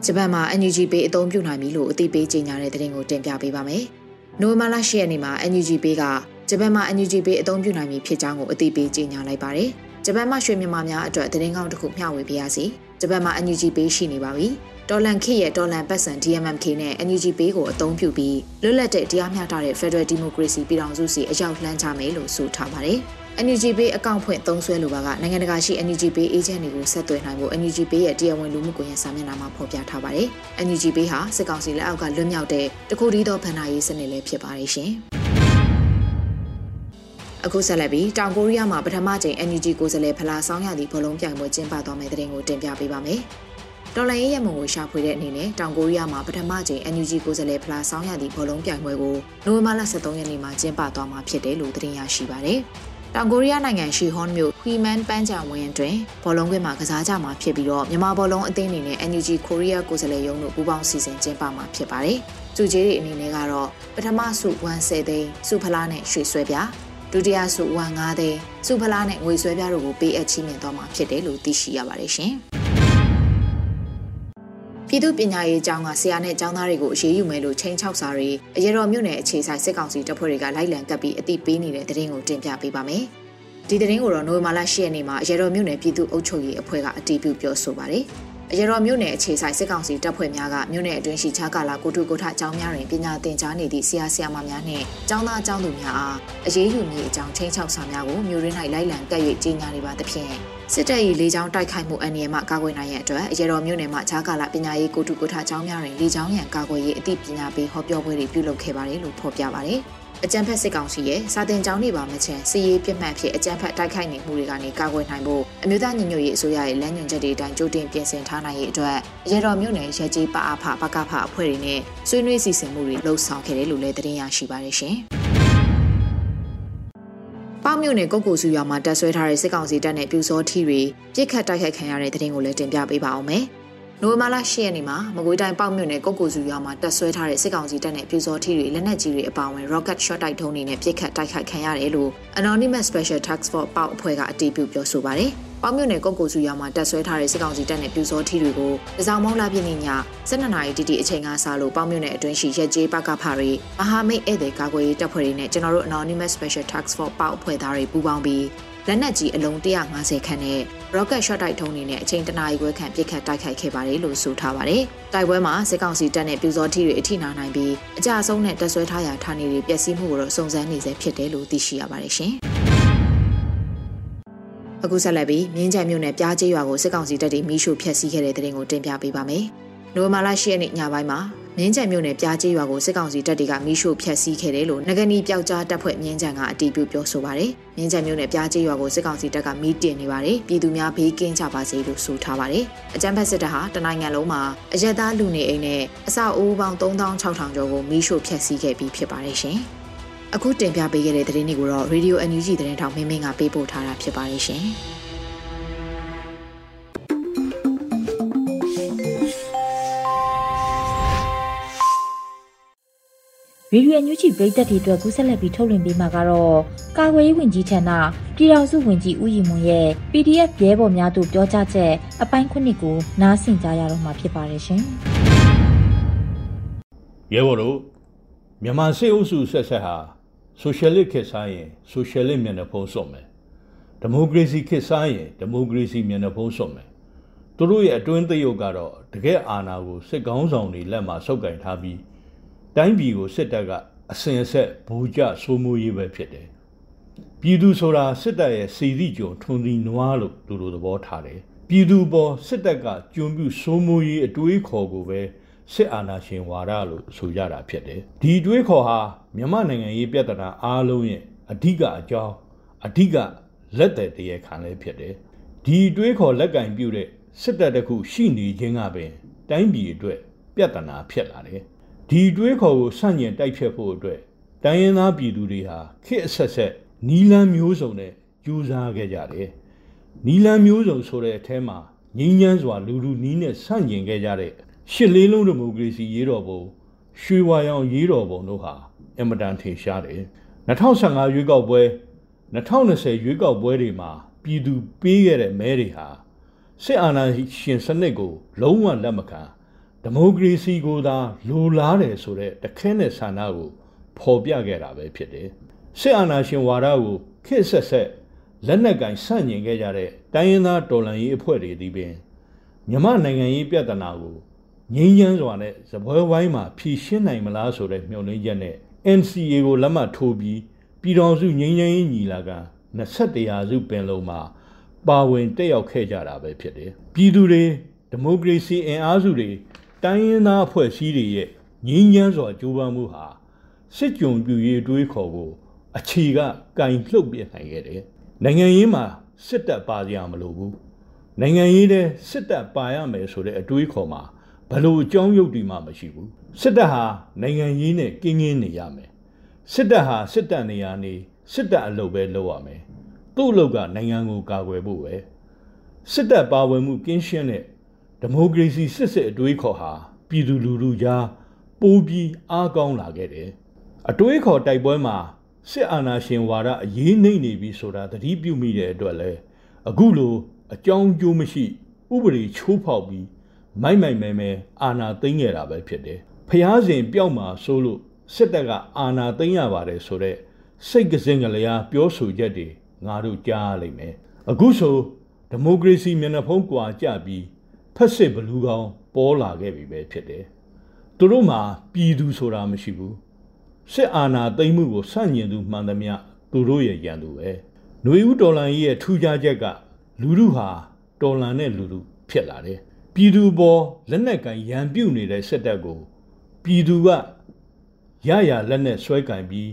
ဂျပန်မှာ NUG ပေးအသုံးပြုနိုင်ပြီလို့အသိပေးကြေညာတဲ့သတင်းကိုတင်ပြပေးပါမယ်။နိုဝင်ဘာလ10ရက်နေ့မှာ NUG ပေးကဂျပန်မှာ NUG ပေးအသုံးပြုနိုင်ပြီဖြစ်ကြောင်းကိုအသိပေးကြေညာလိုက်ပါတယ်။ဂျပန်မှရွှေမြန်မာများအတွက်သတင်းကောင်းတစ်ခုမျှဝေပေးရစီဂျပန်မှာ NUG ပေးရှိနေပါပြီတော်လန်ခေရဲ့တော်လန်ပတ်စံ DMMK နဲ့ NUG ပေးကိုအသုံးပြုပြီးလွတ်လပ်တဲ့တရားမျှတတဲ့ Federal Democracy ပြည်ထောင်စုစီအရောက်လှမ်းချမယ်လို့ဆိုထားပါတယ်။ NUG Pay အကောင့်ဖွင့်သုံးစွဲလိုပါကနိုင်ငံတကာရှိ NUG Pay agent တွေကိုဆက်သွယ်နိုင်ဖို့ NUG Pay ရဲ့တရားဝင်လူမှုကွန်ရက်စာမျက်နှာမှာဖော်ပြထားပါတယ်။ NUG Pay ဟာစစ်ကောင်စီလက်အောက်ကလွတ်မြောက်တဲ့တခုတည်းသောဗန်နာရေးစနစ်လည်းဖြစ်ပါတယ်ရှင်။အခုဆက်လက်ပြီးတောင်ကိုရီးယားမှာပထမကြိမ် NUG ကိုယ်စားလှယ်ဖလားဆောင်ရသည့်ဘောလုံးပြိုင်ပွဲကျင်းပသွားမယ့်တဲ့တင်ကိုတင်ပြပေးပါမယ်။တော်လိုင်းရဲ့ရမုံကိုရှာဖွေတဲ့အနေနဲ့တောင်ကိုရီးယားမှာပထမကြိမ် NUG ကိုယ်စားလှယ်ဖလားဆောင်ရသည့်ဘောလုံးပြိုင်ပွဲကိုနိုဝင်ဘာလ23ရက်နေ့မှာကျင်းပသွားမှာဖြစ်တယ်လို့သတင်းရရှိပါတယ်။ တောင်ကိုရီးယားနိုင်ငံရှီဟွန်မြို့ခွီမန်ပန်းချံဝင်းတွင်ဘောလုံးကွင်းမှာကစားကြမှာဖြစ်ပြီးတော့မြန်မာဘောလုံးအသင်းအနေနဲ့ NUG ကိုရီးယားကိုယ်စားလှယ်ရုံးတို့ပူးပေါင်းစီစဉ်ကျင်းပမှာဖြစ်ပါတယ်။စုကြီးတွေအနေနဲ့ကတော့ပထမဆု110သိန်းစုဖလားနဲ့ရွှေဆွဲပြဒုတိယဆုဝန်9သိန်းစုဖလားနဲ့ငွေဆွဲပြားတို့ကိုပေးအပ်ချီးမြှင့်သွားမှာဖြစ်တယ်လို့သိရှိရပါတယ်ရှင်။ ပြည်သူပညာရေးအကြောင်းကဆရာနဲ့ကျောင်းသားတွေကိုအရေးယူမယ်လို့ချိန်ချောက်စာတွေအရတော်မြို့နယ်အခြေဆိုင်စစ်ကောင်စီတပ်ဖွဲ့တွေကလိုက်လံကပ်ပြီးအသိပေးနေတဲ့သတင်းကိုတင်ပြပေးပါမယ်။ဒီသတင်းကိုတော့နိုဝင်ဘာလ10ရက်နေ့မှာအရတော်မြို့နယ်ပြည်သူ့အုပ်ချုပ်ရေးအဖွဲ့ကအတည်ပြုပြောဆိုပါတယ်။အရတော်မြို့နယ်အခြေဆိုင်စစ်ကောင်စီတပ်ဖွဲ့များကမြို့နယ်အတွင်းရှိခြားကာလာကိုထုကိုထအကြောင်းများတွင်ပညာသင်ကြားနေသည့်ဆရာဆရာမများနှင့်ကျောင်းသားကျောင်းသူများအားအရေးယူမည့်အကြောင်းချင်းချောက်စာများကိုမြို့ရင်း၌လိုက်လံကပ်၍ကြေညာနေပါသဖြင့်စစ်တပ်၏လေကြောင်းတိုက်ခိုက်မှုအန္တရာယ်မှကာကွယ်နိုင်ရန်အတွက်အရတော်မြို့နယ်မှခြားကာလာပညာရေးကိုထုကိုထအကြောင်းများတွင်လေကြောင်းရန်ကာကွယ်ရေးအသိပညာပေးဟောပြောပွဲတွေပြုလုပ်ခဲ့ပါတယ်လို့ဖော်ပြပါတယ်။အကြံဖက်စစ်ကောင်စီရဲ့စာတင်ကြောင်းတွေပါမချင်စီရေးပြစ်မှတ်ဖြစ်အကြံဖက်တိုက်ခိုက်နေမှုတွေကနေကာကွယ်နိုင်ဖို့အမျိုးသားညီညွတ်ရေးအစိုးရရဲ့လမ်းညွှန်ချက်တွေအတိုင်းကြိုတင်ပြင်ဆင်ထားနိုင်ရေးအတွက်ရေတော်မြို့နယ်ရဲကြီးပအားဖပကဖအဖွဲ့တွေနဲ့ဆွေးနွေးစီစဉ်မှုတွေလှုပ်ဆောင်ခဲ့တယ်လို့လည်းသတင်းရရှိပါတယ်ရှင်။ ပေါမြို့နယ်ကုတ်ကူစုရွာမှာတက်ဆွဲထားတဲ့စစ်ကောင်စီတပ်နဲ့ပြူစောထီတွေပြစ်ခတ်တိုက်ခိုက်ခံရတဲ့တဲ့တင်ကိုလည်းတင်ပြပေးပါအောင်မယ်။နိုဝင်ဘာလ10ရက်နေ့မှာမကွေးတိုင်းပေါ့မြို့နယ်ကုတ်ကိုစုရွာမှာတက်ဆွဲထားတဲ့စစ်ကောင်စီတပ်နဲ့ပြူစောထီတွေလက်နက်ကြီးတွေအပါအဝင် rocket shot တိုက်ထုံးတွေနဲ့ပစ်ခတ်တိုက်ခိုက်ခံရတယ်လို့ Anonymous Special Task Force ပေါ့အဖွဲ့ကအတည်ပြုပြောဆိုပါတယ်။ ပေါ့မြို့နယ်ကုတ်ကိုစုရွာမှာတက်ဆွဲထားတဲ့စစ်ကောင်စီတပ်နဲ့ပြူစောထီတွေကိုတစောင်းမောင်းလာပြင်းည12နာရီတိတိအချိန်ကစလို့ပေါ့မြို့နယ်အတွင်းရှိရက်ကျေးပကဖတွေမဟာမိတ်ဧည့်သည်ကာကွယ်ရေးတပ်ဖွဲ့တွေနဲ့ကျွန်တော်တို့ Anonymous Special Task Force ပေါ့အဖွဲ့သားတွေပူးပေါင်းပြီးလက်နက်ကြီးအလုံး150ခန့်နဲ့ rocket shot တိုက်ထုံးနေနဲ့အချိန်တနာရီခွဲခန့်ပစ်ခတ်တိုက်ခိုက်ခဲ့ပါတယ်လို့ဆိုထားပါတယ်။တိုက်ပွဲမှာစစ်ကောင်စီတပ်နဲ့ပြူစောထီတွေအထိနာနိုင်ပြီးအကြအဆုံးနဲ့တက်ဆွဲထားရာဌာနေတွေပျက်စီးမှုကိုတော့စုံစမ်းနေဆဲဖြစ်တယ်လို့သိရှိရပါတယ်ရှင်။ အခုဆက်လက်ပြီးမြင်းချံမြို့နယ်ပြားကျေးရွာကိုစစ်ကောင်စီတပ်တွေမိရှုဖျက်ဆီးခဲ့တဲ့တဲ့ရင်ကိုတင်ပြပေးပါမယ်။နိုဝင်ဘာလ10ရက်နေ့ညပိုင်းမှာမြင်းကြံမြို့နယ်ပြားကျေးရွာကိုစစ်ကောင်စီတပ်တွေကမိရှို့ဖျက်ဆီးခဲ့တယ်လို့ငကနီပျောက်ကြားတပ်ဖွဲ့မြင်းကြံကအတည်ပြုပြောဆိုပါတယ်။မြင်းကြံမြို့နယ်ပြားကျေးရွာကိုစစ်ကောင်စီတပ်ကမိတင်နေပါတယ်။ပြည်သူများဘေးကင်းကြပါစေလို့ဆိုထားပါတယ်။အကြမ်းဖက်စစ်တပ်ဟာတနိုင်ငံလုံးမှာအရက်သားလူနေအိမ်နဲ့အဆောက်အဦပေါင်း3600ကျော်ကိုမိရှို့ဖျက်ဆီးခဲ့ပြီးဖြစ်ပါတယ်ရှင်။ အခုတင်ပြပေးခဲ့တဲ့သတင်းတွေကိုတော့ Radio NUG သတင်းထောက်မင်းမင်းကပေးပို့ထားတာဖြစ်ပါတယ်ရှင်။ဗီဒီယိုညွှန်ချီပရိသတ်တွေအတွက်ကူးဆက်လက်ပြီးထုတ်လွှင့်ပေးမှာကတော့ကာကွယ်ရေးဝန်ကြီးဌာနပြည်ထောင်စုဝန်ကြီးဦးရီမွန်ရဲ့ PDF ရဲဘော်များတို့ပြောကြားချက်အပိုင်းခုနှစ်ကိုနားဆင်ကြရတော့မှာဖြစ်ပါတယ်ရှင်။ရဲဘော်တို့မြန်မာစစ်အုပ်စုဆက်ဆက်ဟာ ဆိုရှယ်လစ်ခေတ်စားရင်ဆိုရှယ်လစ်မျက်နှာဖုံးစွန့်မယ်။ဒီမိုကရေစီခေတ်စားရင်ဒီမိုကရေစီမျက်နှာဖုံးစွန့်မယ်။သူတို့ရဲ့အတွင်းသရုပ်ကတော့တကယ်အာဏာကိုစစ်ကောင်းဆောင်တွေလက်မှာဆုပ်ကင်ထားပြီးတိုင်းပြည်ကိုစစ်တပ်ကအစင်အဆက်ဘူကြစိုးမိုးရေးပဲဖြစ်တယ်။ပြည်သူဆိုတာစစ်တပ်ရဲ့စီစီကြုံထွန်သီနွားလို့သူတို့သဘောထားတယ်။ပြည်သူပေါ်စစ်တပ်ကကျွံပြူစိုးမိုးရေးအတွေးခေါ်ကိုပဲစစ်အာဏာရှင်ဝါဒလို့ဆိုကြတာဖြစ်တယ်။ဒီအတွေးခေါ်ဟာ မြန်မာနိုင်ငံရေးပြဿနာအားလုံးရဲ့အဓိကအကြောင်းအဓိကလက်သက်တရေခံလည်းဖြစ်တယ်။ဒီအတွေးခေါ်လက်ကင်ပြုတဲ့စစ်တပ်တခုရှိနေခြင်းကပင်တိုင်းပြည်အတွက်ပြဿနာဖြစ်လာတယ်။ဒီတွေးခေါ်ကိုဆန့်ကျင်တိုက်ဖြတ်ဖို့အတွက်တိုင်းရင်းသားပြည်သူတွေဟာခေတ်အဆက်ဆက်နီလန်းမျိုးစုံနဲ့ကြိုးစားခဲ့ကြတယ်။နီလန်းမျိုးစုံဆိုတဲ့အထဲမှာငြိမ်းချမ်းစွာလူလူနီးနဲ့ဆန့်ကျင်ခဲ့ကြတဲ့ရှစ်လေးလုံးဒီမိုကရေစီရေးတော်ပုံရွှေဝါရောင်ရေးတော်ပုံတို့ဟာ အင်မတန်ထင်ရှားတယ်။2015ရွေးကောက်ပွဲ2020ရွေးကောက်ပွဲတွေမှာပြည်သူပေးခဲ့တဲ့မဲတွေဟာစစ်အာဏာရှင်စနစ်ကို လုံးဝလက်မခံဒီမိုကရေစီကိုသာလိုလားတယ်ဆိုတဲ့တခဲနဲ့ဆန္ဒကိုဖော်ပြခဲ့တာပဲဖြစ်တယ်စစ်အာဏာရှင်ဝါဒကိုခေတ်ဆက်ဆက်လက်နက်ကင်ဆန့်ကျင်ခဲ့ကြတဲ့တိုင်းရင်းသားတော်လှန်ရေးအဖွဲ့တွေဒီပင်မြမနိုင်ငံရေးပြဿနာကိုငြိမ်းချမ်းစွာနဲ့သပွဲဝိုင်းမှာဖြေရှင်းနိုင်မလားဆိုတဲ့မျှော်လင့်ချက်နဲ့ NCA ကိုလက်မှတ်ထိုးပြီးပြည်တော်စုငြိမ်းချမ်းရေးညီလာခံ21ရာစုပင်လုံးမှာပါဝင်တက်ရောက်ခဲ့ကြတာပဲဖြစ်တယ်ပြည်သူတွေဒီမိုကရေစီအင်အားစုတွေတိုင်းရင်းသားအဖွဲ့အစည်းတွေရဲ့ငြင်းညမ်းစွာကြိုးပမ်းမှုဟာစစ်ကြုံပြူရေးတွေးခေါ်ကိုအခြေကကင်လှုပ်ပြနိုင်ခဲ့တယ်။နိုင်ငံရေးမှာစစ်တပ်ပါကြမလို့ဘူး။နိုင်ငံရေးတဲ့စစ်တပ်ပါရမယ်ဆိုတဲ့အတွေးခေါ်မှာ ဘလို့အကြောင်းရုပ်တွေမှမရှိဘူး။စစ်တပ်ဟာနိုင်ငံရေးနဲ့ကင်းကင်းနေရမယ်။စစ်တပ်ဟာစစ်တပ်နေရာနေစစ်တပ်အလုပ်ပဲလုပ်ရမယ်။သူ့အလုပ်ကနိုင်ငံကိုကာကွယ်ဖို့ပဲ။စစ်တပ်ပါဝင်မှုကင်းရှင်းတဲ့ဒီမိုကရေစီစစ်စစ်အတွေးခေါ်ဟာပြည်သူလူထုကြားပိုးပြီးအားကောင်းလာခဲ့တယ်။အတွေးခေါ်တိုက်ပွဲမှာစစ်အာဏာရှင်ဝါဒအရေးနှိမ့်နေပြီဆိုတာသတိပြုမိတဲ့အတွက်လဲအခုလိုအကြောင်းကျိုးမရှိ ဥပဒေချိုးဖောက်ပြီး မိုက်မိုက်မဲမဲအာဏာသိမ်းခဲ့တာပဲဖြစ်တယ်။ဖျားစဉ်ပြောက်မှာဆိုလို့စစ်တပ်ကအာဏာသိမ်းရပါတယ်ဆိုတော့စိတ်ကစင်ကလေးအားပြောဆိုချက်တွေငါတို့ကြားရလိမ့်မယ်။အခုဆိုဒီမိုကရေစီမျက်နှာဖုံးကွာကြပြီးတဖက်စစ်ဘလူးကောင်းပေါ်လာခဲ့ပြီပဲဖြစ်တယ်သူတို့မှာပြည်သူဆိုတာမရှိဘူးစစ်အာဏာသိမ်းမှုကိုဆန့်ကျင်သူမှန်သမျှသူတို့ရဲ့ရန်သူပဲຫນွေဦးတော်လန်ကြီးရဲ့ထူးခြားချက်ကလူလူဟာတော်လန်တဲ့လူလူဖြစ်လာတယ် ပြည်သူပေါ်လက်နက်ကင်ရန်ပြုတ်နေတဲ့စစ်တပ်ကိုပြည်သူကရရလက်နဲ့ဆွဲကင်ပြီး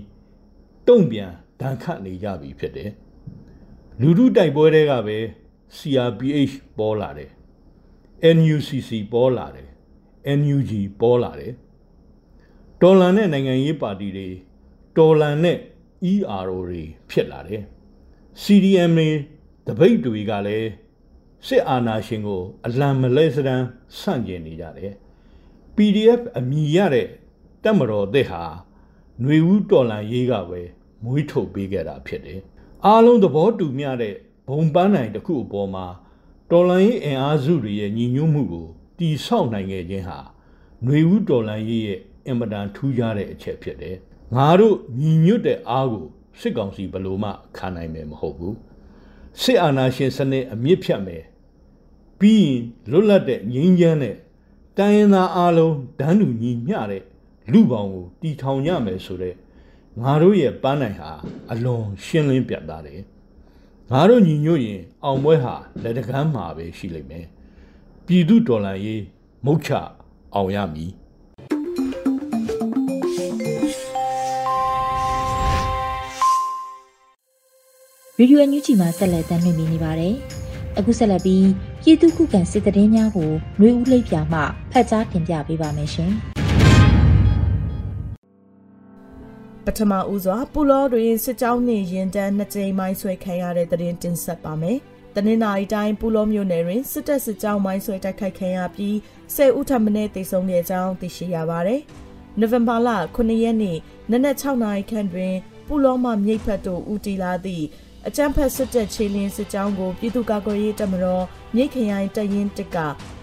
တုံ့ပြန်ဒဏ်ခတ်နေကြပြီဖြစ်တယ်လူလူတိုက်ပွဲတွေကပဲ CRPH ပေါ်လာတယ် NUCC ပေါ်လာတယ် NUG ပေါ်လာတယ်တော်လန်တဲ့နိုင်ငံရေးပါတီတွေတော်လန်တဲ့ ERO တွေဖြစ်လာတယ် CDM တွေတပိတ်တွေကလည်း စစ်အာဏာရှင်ကို အလံမလဲစရန်ဆန့်ကျင်နေကြတယ် PDF အမိရတဲ့တက်မတော်တဲ့ဟာຫນွေဦးတော်လန်ရေးကပဲမွေးထုတ်ပေးခဲ့တာဖြစ်တယ်အားလုံးသဘောတူမျှတဲ့ဘုံပန်းနိုင်တစ်ခုအပေါ်မှာတော်လန်ရေးအင်အားစုတွေရဲ့ညီညွတ်မှုကိုတီဆောက်နိုင်ခဲ့ခြင်းဟာຫນွေဦးတော်လန်ရေးရဲ့အင်မတန်ထူးခြားတဲ့အချက်ဖြစ်တယ်ငါတို့ညီညွတ်တဲ့အားကိုစစ်ကောင်စီဘလို့မှခံနိုင်မယ်မဟုတ်ဘူးစစ်အာဏာရှင်စနစ်အမြင့်ဖြတ်မယ် ပြီးရင်လွတ်လပ်တဲ့ငြိမ်းချမ်းတဲ့တိုင်းရင်းသားအလုံးဒန်းတူညီမျှတဲ့လူပေါင်းကိုတီထောင်ကြမယ်ဆိုတဲ့ငါတို့ရဲ့ပန်းနိုင်ဟာအလွန်ရှင်းလင်းပြတ်သားတယ်ငါတို့ညီညွတ်ရင် အောင်ပွဲဟာလက်တကမ်းမှာပဲရှိလိမ့်မယ်ပြည်သူတော်လှန်ရေးမုတ်ချအောင်ရမည်ရေဒီယိုအန်ယူဂျီမှာဆက်လက်တင်ပြနေပါတယ်။အခုဆက်လက်ပြီး ပြည်သူခုခံစစ်တရင်များကိုຫນွေဦးလိပ်ပြမှဖတ်ကြားတင်ပြပေးပါမယ်ရှင်။ပထမဦးစွာပူလောတွင်စစ်ကြောင်းနှင့်ရင်တန်းနှစ်ကြိမ်မိုင်းဆွဲခံရတဲ့တရင်တင်ဆက်ပါမယ်။တနင်္လာရီတိုင်းပူလောမြို့နယ်တွင်စစ်တပ်စစ်ကြောင်းမိုင်းဆွဲတိုက်ခိုက်ခံရပြီး၁၀ဦးထပ်မံတေဆုံးခဲ့ကြောင်းသိရှိရပါတယ်။နိုဝင်ဘာလ9ရက်နေ့နနက်6နာရီခန့်တွင်ပူလောမှမြိတ်ဖက်သို့ဦးတည်လာသည့် အကြမ်းဖက်စစ်တပ်ခြေလင်းစစ်ကြောင်းကိုပြည်သူ့ကာကွယ်ရေးတပ်မတော်မြိတ်ခရိုင်တရင်တက်က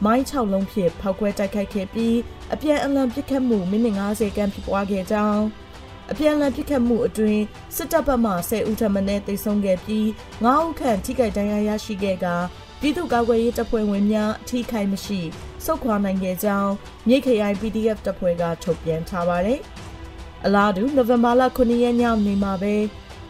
မိုင်း6လုံးဖြင့်ဖောက်ခွဲတိုက်ခိုက်ခဲ့ပြီးအပြန်အလှန်ပစ်ခတ်မှုမိနစ်90ခန့်ဖြစ်ပွားခဲ့ကြောင်းအပြန်အလှန်ပစ်ခတ်မှုအတွင်းစစ်တပ်ဘက်မှ10ဦးထပ်မံတေဆုံးခဲ့ပြီး9ဦးခန့်ထိခိုက်ဒဏ်ရာရရှိခဲ့ကပြည်သူ့ကာကွယ်ရေးတပ်ဖွဲ့ဝင်များအထိခိုက်မရှိစုခွာနိုင်ခဲ့ကြောင်းမြိတ်ခရိုင် PDF တပ်ဖွဲ့ကထုတ်ပြန်ထားပါတယ်။အလားတူနိုဝင်ဘာလ9ရက်ညနေမှာပဲ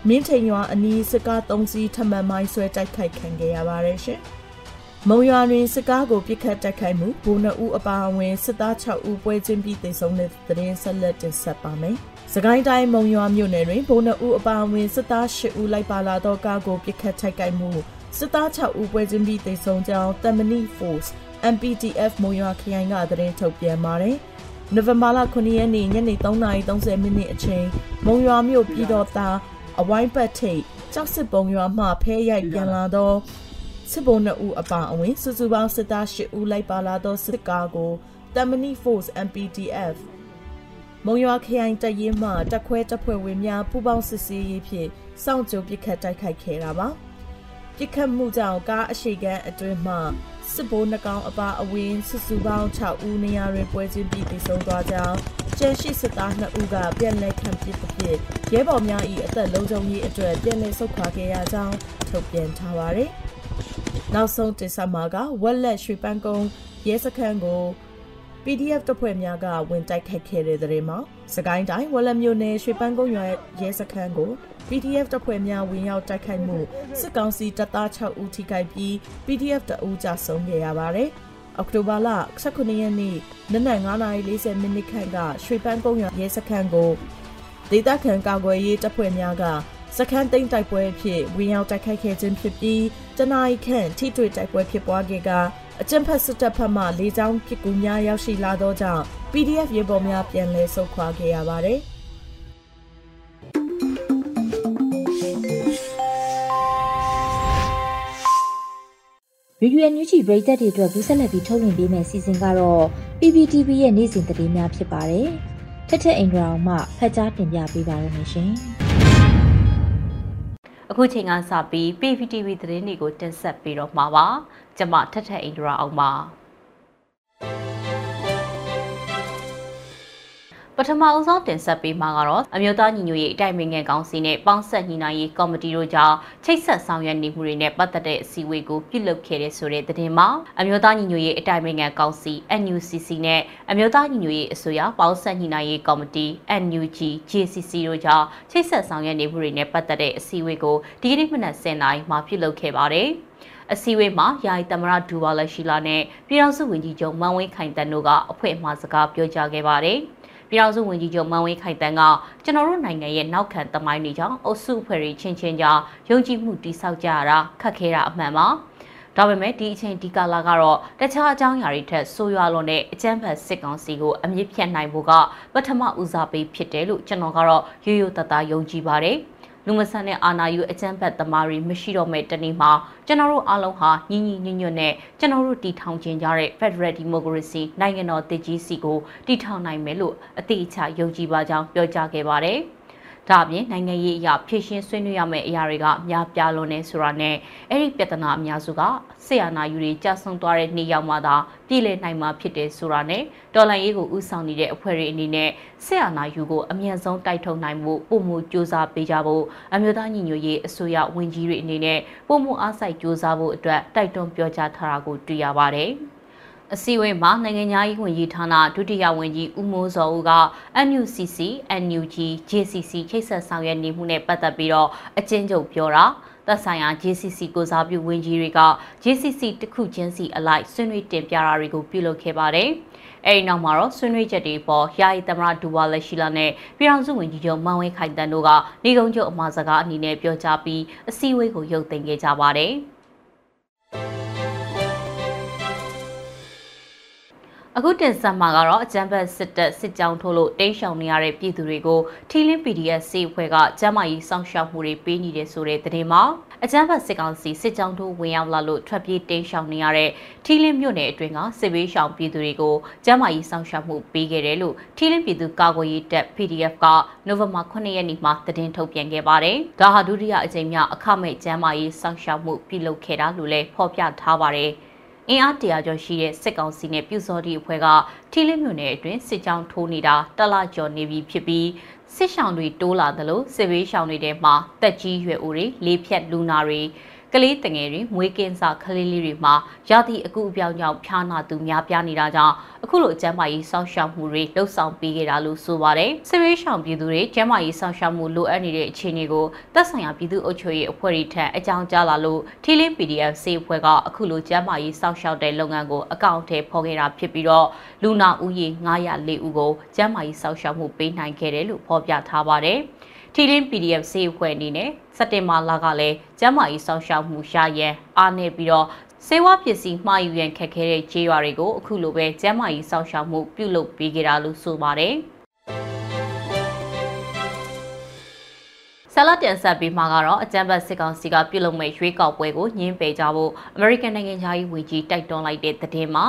မင်းထိန်ရွာအနီးစစ်ကား၃စီးထမှန်မိုင်းဆွဲတိုက်ခိုက်ခံခဲ့ရပါတယ်ရှင်။မုံရွာတွင်စစ်ကားကိုပစ်ခတ်တိုက်ခိုက်မှုဘိုးနှဦးအပါအဝင်စစ်သား6ဦးပွဲချင်းပြီးတိုက်ဆုံတဲ့တရင်ဆက်လက်တင်ဆက်ပါမယ်။စကိုင်းတိုင်းမုံရွာမြို့နယ်တွင်ဘိုးနှဦးအပါအဝင်စစ်သား8ဦးလိုက်ပါလာသောကားကိုပစ်ခတ်တိုက်ခိုက်မှုစစ်သား6ဦးပွဲချင်းပြီးတိုက်ဆုံကြောင်းတမနီ Force MPTF မုံရွာခရိုင်ကသတင်းထုတ်ပြန်ပါတယ်။နိုဝင်ဘာလ9ရက်နေ့ညနေ3:30မိနစ်အချိန်မုံရွာမြို့ပြည်တော်သား အဝိုင်းပတ်ထိတ်ကြောက်စစ်ပုံရွာမှဖဲရိုက်ပြန်လာသောစစ်ဘုံနှစ်ဦးအပါအဝင်စုစုပေါင်းစစ်သား၈ဦးလိုက်ပါလာသောစစ်ကားကိုတမနီ Force MPDF မုံရွာခရိုင်တရင်မှတက်ခွဲတပ်ဖွဲ့ဝင်များပူးပေါင်းစစ်ဆေးရေးဖြင့်စောင့်ကြိုပစ်ခတ်တိုက်ခိုက်ခဲ့တာပါပစ်ခတ်မှုကြောင့်ကားအရှိကန်းအတွင်းမှ စစ်ဘိုးနှကောင်အပါအဝင်စစ်စုပေါင်း6ဦးနေရာတွင်ပွဲချင်းပြီးတည်ဆုံသွားကြောင်းကျန်ရှိစစ်သား2ဦးကပြန်လည်ခံပစ်ဖြစ်ရဲဘော်များ၏အသက်လုံးစုံရေးအတွက်ပြန်လည်ဆုတ်ခွာခဲ့ရကြောင်းထုတ်ပြန်ထားပါတယ်။နောက်ဆုံးတင်ဆက်မှာကဝက်လက်ရွှေပန်းကုန်းရဲစခန်းကို PDF တပ်ဖွဲ့များကဝင်တိုက်ခိုက်ခဲ့တဲ့တဲ့မှာစကိုင်းတိုင်းဝက်လက်မြို့နယ်ရွှေပန်းကုန်းရွာရဲစခန်းကို PDF တပ်ဖွဲ့များဝင်ရောက်တိုက်ခိုက်မှုစစ်ကောင်စီတပ်သား6ဦးထိခိုက်ပြီး PDF တအူးကြဆုံးခဲ့ရပါတယ်။အောက်တိုဘာလ19ရက်နေ့နနက်9:40မိနစ်ခန့်ကရွှေပန်းကုန်းရွာရဲစခန်းကိုဒေသခံကာကွယ်ရေးတပ်ဖွဲ့များကစခန်းသိမ်းတိုက်ပွဲဖြစ်ဝင်ရောက်တိုက်ခိုက်ခဲ့ခြင်းဖြစ်ပြီးတနအီခန့်ထိတွေ့တိုက်ပွဲဖြစ်ပွားခဲ့ကအကြံဖက်စစ်တပ်ဖက်မှလေကြောင်းပစ်ကူများရောက်ရှိလာသောကြောင့် PDF ရေပေါ်များပြန်လည်ဆုတ်ခွာခဲ့ရပါတယ်။ ရေဒီယိုအန်ယူဂျီပရိသတ်တွေအတွက်ကူးဆက်လက်ပြီးထုတ်လွှင့်ပေးမယ့်စီစဉ်ကတော့ PPTV ရဲ့နေ့စဉ်သတင်းများဖြစ်ပါတယ်။ထက်ထက်အင်ဒရာအောင်မှဖတ်ကြားတင်ပြပေးပါရမရှင်။အခုချိန်ကစပြီး PPTV သတင်းတွေကိုတင်ဆက်ပေးတော့မှာပါ။ကျွန်မထက်ထက်အင်ဒရာအောင်ပါ။ ပပထမအဆုံးတင်ဆက်ပေးမှာကတော့အမျိုးသားညီညွတ်ရေးအတိုင်ပင်ခံကောင်စီနဲ့ပေါင်းဆက်ညီနိုင်ရေးကော်မတီတို့ကြောင့်ချိတ်ဆက်ဆောင်ရွက်နေမှုတွေနဲ့ပတ်သက်တဲ့အစည်းအဝေးကိုပြုလုပ်ခဲ့တဲ့ဆိုတဲ့သတင်းမှာအမျိုးသားညီညွတ်ရေးအတိုင်ပင်ခံကောင်စီ NUCC နဲ့အမျိုးသားညီညွတ်ရေးအစိုးရပေါင်းဆက်ညီနိုင်ရေးကော်မတီ NUG JCC တို့ကြောင့်ချိတ်ဆက်ဆောင်ရွက်နေမှုတွေနဲ့ပတ်သက်တဲ့အစည်းအဝေးကိုဒီကနေ့မနက်10:00နာရီမှာပြုလုပ်ခဲ့ပါတယ်။အစည်းအဝေးမှာယာယီသမရဒူဝါလက်ရှိလာနဲ့ပြည်ထောင်စုဝန်ကြီးချုပ်မန်ဝင်းခိုင်တန်တို့ကအဖွဲ့အမှားစကားပြောကြားခဲ့ပါတယ်။ ပြည်ထောင်စုဝန်ကြီးချုပ်မန်ဝင်းခိုင်တန်းကကျွန်တော်တို့နိုင်ငံရဲ့နောက်ခံသမိုင်းတွေကြောင့်အုပ်စုအဖွဲ့တွေချင်းချင်းကြားယုံကြည်မှုတိစောက်ကြရတာခက်ခဲတာအမှန်ပါဒါပေမဲ့ဒီအချိန်ဒီကာလကတော့တခြားအကြောင်းအရာတွေထက်ဆိုးရွားလွန်တဲ့အကြမ်းဖက်စစ်ကောင်စီကိုအမြင့်ဖြတ်နိုင်ဖို့ကပထမဦးစားပေးဖြစ်တယ်လို့ကျွန်တော်ကတော့ရိုးရိုးသားသားယုံကြည်ပါတယ်။ လူမဆန်တဲ့အာဏာယူအကြမ်းဖက်သမားတွေမရှိတော့မဲ့တနေ့မှာကျွန်တော်တို့အားလုံးဟာညီညီညွတ်ညွတ်နဲ့ကျွန်တော်တို့တည်ထောင်ခြင်းကြတဲ့ Federal Democracy နိုင်ငံတော်တည်ကြီးစီကိုတည်ထောင်နိုင်မယ်လို့အတိအကျယုံကြည်ပါကြောင်းပြောကြားခဲ့ပါတယ်။ ဒါအပြင်နိုင်ငံရေးအရာဖြည့်ရှင်းဆွေးနွေးရမယ့်အရာတွေကများပြားလွန်နေဆိုတာနဲ့အဲ့ဒီပြဿနာအများစုကဆေးအာနာယူတွေကြာဆုံးသွားတဲ့နေ့ရောက်မှသာပြည်လည်နိုင်မှာဖြစ်တယ်ဆိုတာနဲ့တော်လှန်ရေးကိုဥဆောင်နေတဲ့အဖွဲ့တွေအနေနဲ့ဆေးအာနာယူကိုအမြန်ဆုံးတိုက်ထုတ်နိုင်မှုပုံမှုစ조사ပေးကြဖို့အမျိုးသားညီညွတ်ရေးအစိုးရဝန်ကြီးတွေအနေနဲ့ပုံမှုအားစိုက်စ조사ဖို့အတွက်တိုက်တွန်းပြောကြားထားတာကိုတွေ့ရပါတယ်။ အစည်းအဝေးမှာနိုင်ငံသားရေးဝန်ကြီးဌာနဒုတိယဝန်ကြီးဦးမိုးစောဦးက NUCC, NUG, JCC ခိတ်ဆက်ဆောင်ရွက်နေမှုနဲ့ပတ်သက်ပြီးတော့အကျဉ်းချုပ်ပြောတာသက်ဆိုင်ရာ JCC ကိုစားပြုဝန်ကြီးတွေက JCC တစ်ခုချင်းစီအလိုက်ဆွေးနွေးတင်ပြတာတွေကိုပြုလုပ်ခဲ့ပါတယ်။အဲဒီနောက်မှာတော့ဆွေးနွေးချက်တွေပေါ်ယာယီသမရဒူဝါလက်ရှိလာနဲ့ပြည်ထောင်စုဝန်ကြီးချုပ်မန်ဝင်းခိုင်တန်တို့ကနေကုန်းချုပ်အမှာစကားအနေနဲ့ပြောကြားပြီးအစည်းအဝေးကိုရုပ်သိမ်းခဲ့ကြပါတယ်။ အခုတင်ဆက်မှာကတော့အကြမ်းဖက်စစ်တပ်စစ်ကြောင်းထိုးလို့တိမ်းရှောင်နေရတဲ့ပြည်သူတွေကိုထီလင်း PDF စေအဖွဲ့ကကျမ်းမာရေးစောင့်ရှောက်မှုတွေပေးနေတယ်ဆိုတဲ့သတင်းမှာအကြမ်းဖက်စစ်ကောင်စီစစ်ကြောင်းထိုးဝင်ရောက်လာလို့ထွက်ပြေးတိမ်းရှောင်နေရတဲ့ထီလင်းမြို့နယ်အတွင်းကစစ်ဘေးရှောင်ပြည်သူတွေကိုကျမ်းမာရေးစောင့်ရှောက်မှုပေးခဲ့တယ်လို့ထီလင်းပြည်သူကာကွယ်ရေးတပ် PDF ကနိုဝင်ဘာ9ရက်နေ့မှာသတင်းထုတ်ပြန်ခဲ့ပါတယ်။ဒါဟာဒုတိယအကြိမ်မြောက်အခမဲ့ကျမ်းမာရေးစောင့်ရှောက်မှုပြုလုပ်ခဲ့တာလို့လည်းဖော်ပြထားပါတယ်။ အင်အားတရာကျော်ရှိတဲ့စစ်ကောင်စီနဲ့ပြူစောတိအဖွဲ့ကထီလင်းမြို့နယ်အတွင်းစစ်ကြောင်းထိုးနေတာတလကျော်နေပြီဖြစ်ပြီးစစ်ရှောင်တွေတိုးလာသလိုစစ်ဘေးရှောင်တွေထဲမှာတက်ကြီးရွယ်အိုတွေလေးဖြတ်လူနာတွေ ကလေးတငယ်တွေမွေးကင်းစာကလေးလေးတွေမှာရာသီအကူအပြောင်းကြောင့်ဖျားနာသူများပြားနေတာကြောင့်အခုလိုကျန်းမာရေးစောင့်ရှောက်မှုတွေလှုပ်ဆောင်ပေးခဲ့တာလို့ဆိုပါတယ်။စစ်ရေးရှောင်ပြည်သူတွေကျန်းမာရေးစောင့်ရှောက်မှုလိုအပ်နေတဲ့အခြေအနေကိုသက်ဆိုင်ရာပြည်သူ့အုပ်ချုပ်ရေးအဖွဲ့တွေထံအကြောင်းကြားလာလို့ထီလင်း PDF စေအဖွဲ့ကအခုလိုကျန်းမာရေးစောင့်ရှောက်တဲ့လုပ်ငန်းကိုအကောင့်ထဲဖော်ခဲ့တာဖြစ်ပြီးတော့လူနာဦးရေ904ဦးကိုကျန်းမာရေးစောင့်ရှောက်မှုပေးနိုင်ခဲ့တယ်လို့ဖော်ပြထားပါတယ်။ ထီလင်း PDF စေအဖွဲ့အနေနဲ့စက်တင်ဘာလကလည်းကျန်းမာရေးစောင့်ရှောက်မှုရရန်အားနေပြီးတော့စေဝါပစ္စည်းမှားယူရန်ခက်ခဲတဲ့ခြေရွာတွေကိုအခုလိုပဲကျန်းမာရေးစောင့်ရှောက်မှုပြုလုပ်ပေးကြတာလို့ဆိုပါတယ်ဆလာတန်ဆက်ပြီးမှာကတော့အကြံဘတ်စစ်ကောင်စီကပြုလုပ်မဲ့ရွေးကောက်ပွဲကိုညှင်းပယ်ကြဖို့ American နိုင်ငံသားရေးဝန်ကြီးတိုက်တွန်းလိုက်တဲ့သတင်းမှာ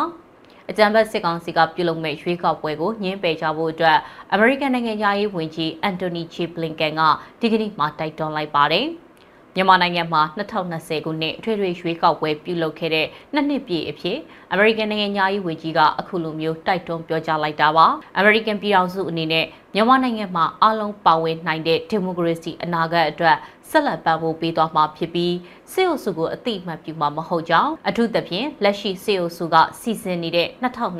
အကြံဖက်စစ်ကောင်စီကပြုလုပ်မဲ့ရွေးကောက်ပွဲကိုညှင်းပယ်ကြဖို့အတွက် American နိုင်ငံသားရေးဝန်ကြီး Anthony J. Blinken ကဒီကနေ့မှတိုက်တွန်းလိုက်ပါတယ်။မြန်မာနိုင်ငံမှာ2020ခုနှစ်အထွေထွေရွေးကောက်ပွဲပြုလုပ်ခဲ့တဲ့နှစ်နှစ်ပြည့်အဖြစ် American နိုင်ငံသားရေးဝန်ကြီးကအခုလိုမျိုးတိုက်တွန်းပြောကြားလိုက်တာပါ။ American ပြည်ထောင်စုအနေနဲ့မြန်မာနိုင်ငံမှာအလုံးပါဝင်နိုင်တဲ့ဒီမိုကရေစီအနာဂတ်အတွက် ဆက်လက်ပံ့ပိုးပေးသွားမှာဖြစ်ပြီးစေအုပ်စုကိုအတိအမှတ်ပြုမှာမဟုတ်ကြောင်းအထူးသဖြင့်လက်ရှိစေအုပ်စုကစီစဉ်နေတဲ့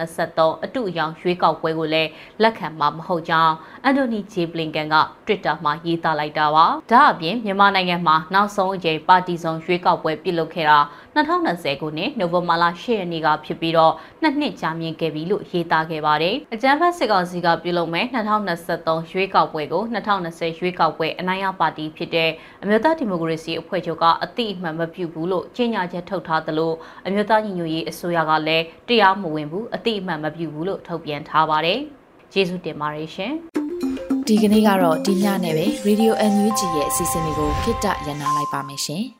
2023အတူအယောင်ရွေးကောက်ပွဲကိုလည်းလက်ခံမှာမဟုတ်ကြောင်းအန်တိုနီဂျေဘလင်ကန်က Twitter မှာရေးသားလိုက်တာပါဒါအပြင်မြန်မာနိုင်ငံမှာနောက်ဆုံးအကြိမ်ပါတီစုံရွေးကောက်ပွဲပြုလုပ်ခဲ့တာ2020ခုနှစ်နိုဝင်ဘာလ10ရက်နေ့ကဖြစ်ပြီးတော့နှစ်နှစ်ကြာမြင့်ခဲ့ပြီလို့ရေးသားခဲ့ပါတယ်အကြံဖတ်စစ်ကောင်စီကပြုလုပ်မဲ့2023ရွေးကောက်ပွဲကို2020ရွေးကောက်ပွဲအနိုင်ရပါတီဖြစ်တဲ့အမျိုးသားဒီမိုကရေစီအဖွဲ့ချုပ်ကအတိအမှန်မပြုဘူးလို့ကြေညာချက်ထုတ်ထားသလိုအမျိုးသားညီညွတ်ရေးအစိုးရကလည်းတရားမဝင်ဘူးအတိအမှန်မပြုဘူးလို့ထုတ်ပြန်ထားပါတယ်။ကျေးဇူးတင်ပါတယ်ရှင်။ဒီကနေ့ကတော့ဒီညနဲ့ပဲ Radio NUG ရဲ့အစီအစဉ်လေးကိုခਿੱတရနာလိုက်ပါမယ်ရှင်။